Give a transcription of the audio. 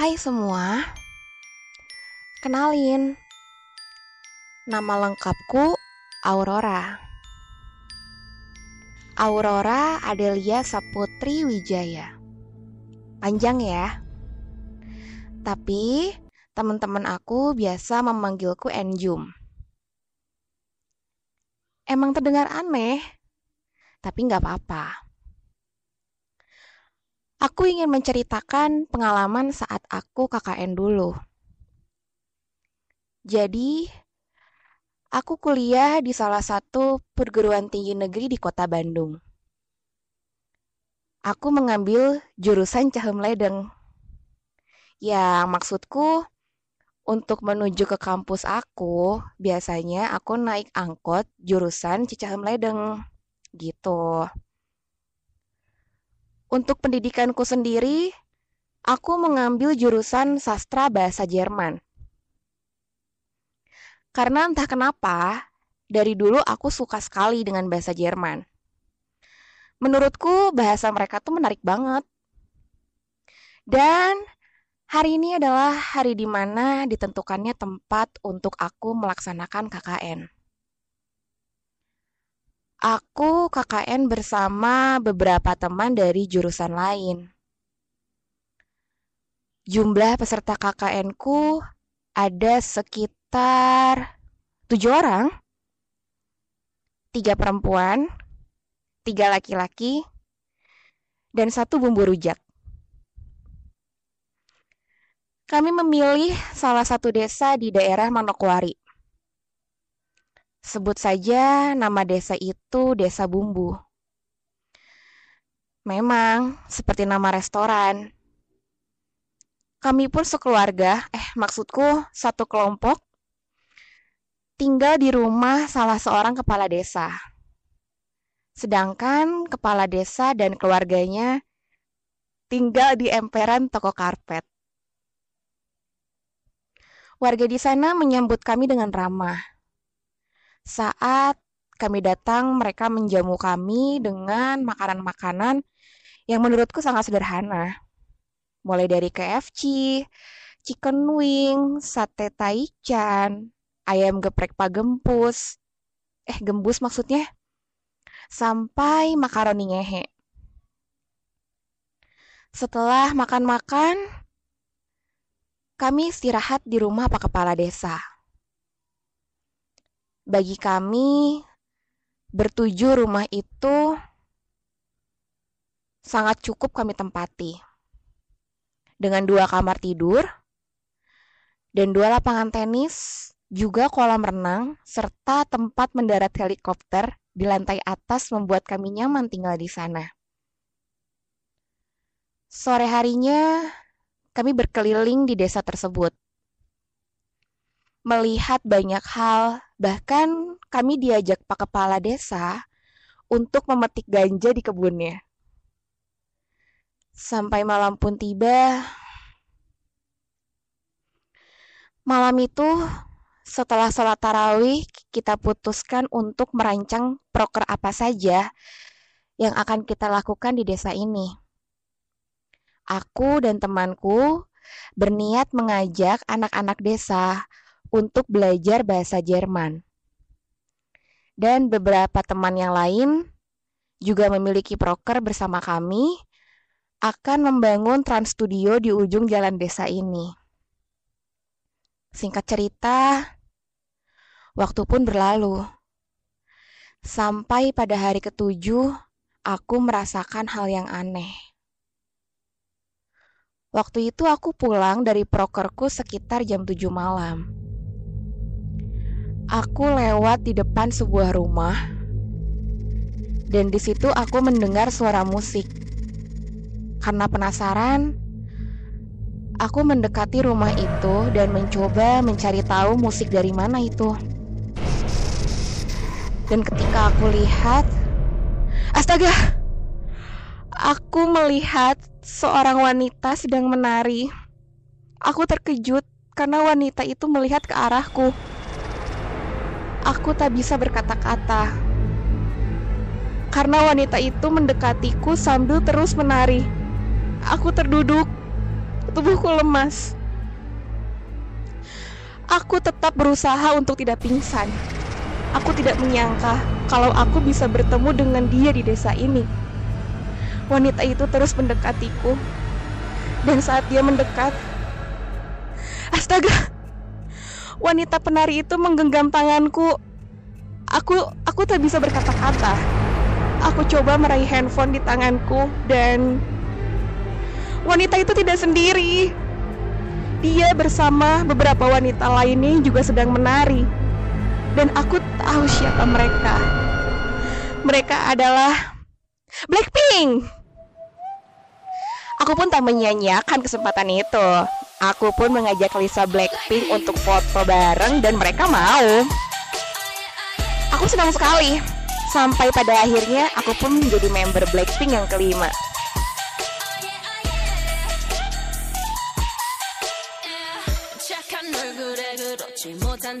Hai semua, kenalin, nama lengkapku Aurora. Aurora Adelia Saputri Wijaya. Panjang ya. Tapi teman-teman aku biasa memanggilku Enjum. Emang terdengar aneh, tapi nggak apa-apa. Aku ingin menceritakan pengalaman saat aku KKN dulu. Jadi, aku kuliah di salah satu perguruan tinggi negeri di kota Bandung. Aku mengambil jurusan Cahem Ledeng. Ya, maksudku untuk menuju ke kampus aku, biasanya aku naik angkot jurusan Cicahem Ledeng. Gitu. Untuk pendidikanku sendiri, aku mengambil jurusan sastra bahasa Jerman. Karena entah kenapa, dari dulu aku suka sekali dengan bahasa Jerman. Menurutku bahasa mereka tuh menarik banget. Dan hari ini adalah hari di mana ditentukannya tempat untuk aku melaksanakan KKN. Aku KKN bersama beberapa teman dari jurusan lain. Jumlah peserta KKN-ku ada sekitar tujuh orang. Tiga perempuan, tiga laki-laki, dan satu bumbu rujak. Kami memilih salah satu desa di daerah Manokwari. Sebut saja nama desa itu Desa Bumbu. Memang seperti nama restoran. Kami pun sekeluarga, eh maksudku satu kelompok, tinggal di rumah salah seorang kepala desa. Sedangkan kepala desa dan keluarganya tinggal di emperan toko karpet. Warga di sana menyambut kami dengan ramah saat kami datang, mereka menjamu kami dengan makanan-makanan yang menurutku sangat sederhana. Mulai dari KFC, chicken wing, sate taichan, ayam geprek pagempus, eh gembus maksudnya, sampai makaroni ngehe. Setelah makan-makan, kami istirahat di rumah Pak Kepala Desa bagi kami bertuju rumah itu sangat cukup kami tempati. Dengan dua kamar tidur dan dua lapangan tenis, juga kolam renang, serta tempat mendarat helikopter di lantai atas membuat kami nyaman tinggal di sana. Sore harinya, kami berkeliling di desa tersebut melihat banyak hal, bahkan kami diajak Pak Kepala Desa untuk memetik ganja di kebunnya. Sampai malam pun tiba. Malam itu, setelah sholat tarawih, kita putuskan untuk merancang proker apa saja yang akan kita lakukan di desa ini. Aku dan temanku berniat mengajak anak-anak desa untuk belajar bahasa Jerman. Dan beberapa teman yang lain juga memiliki proker bersama kami akan membangun trans studio di ujung jalan desa ini. Singkat cerita, waktu pun berlalu. Sampai pada hari ketujuh, aku merasakan hal yang aneh. Waktu itu aku pulang dari prokerku sekitar jam 7 malam. Aku lewat di depan sebuah rumah, dan di situ aku mendengar suara musik. Karena penasaran, aku mendekati rumah itu dan mencoba mencari tahu musik dari mana itu. Dan ketika aku lihat, astaga, aku melihat seorang wanita sedang menari. Aku terkejut karena wanita itu melihat ke arahku. Aku tak bisa berkata-kata karena wanita itu mendekatiku sambil terus menari. Aku terduduk, tubuhku lemas. Aku tetap berusaha untuk tidak pingsan. Aku tidak menyangka kalau aku bisa bertemu dengan dia di desa ini. Wanita itu terus mendekatiku. Dan saat dia mendekat, astaga, wanita penari itu menggenggam tanganku. Aku aku tak bisa berkata-kata. Aku coba meraih handphone di tanganku dan wanita itu tidak sendiri. Dia bersama beberapa wanita lainnya juga sedang menari. Dan aku tahu siapa mereka. Mereka adalah Blackpink. Aku pun tak menyanyiakan kesempatan itu. Aku pun mengajak Lisa Blackpink untuk foto bareng dan mereka mau. Aku senang sekali. Sampai pada akhirnya aku pun menjadi member Blackpink yang kelima. 못한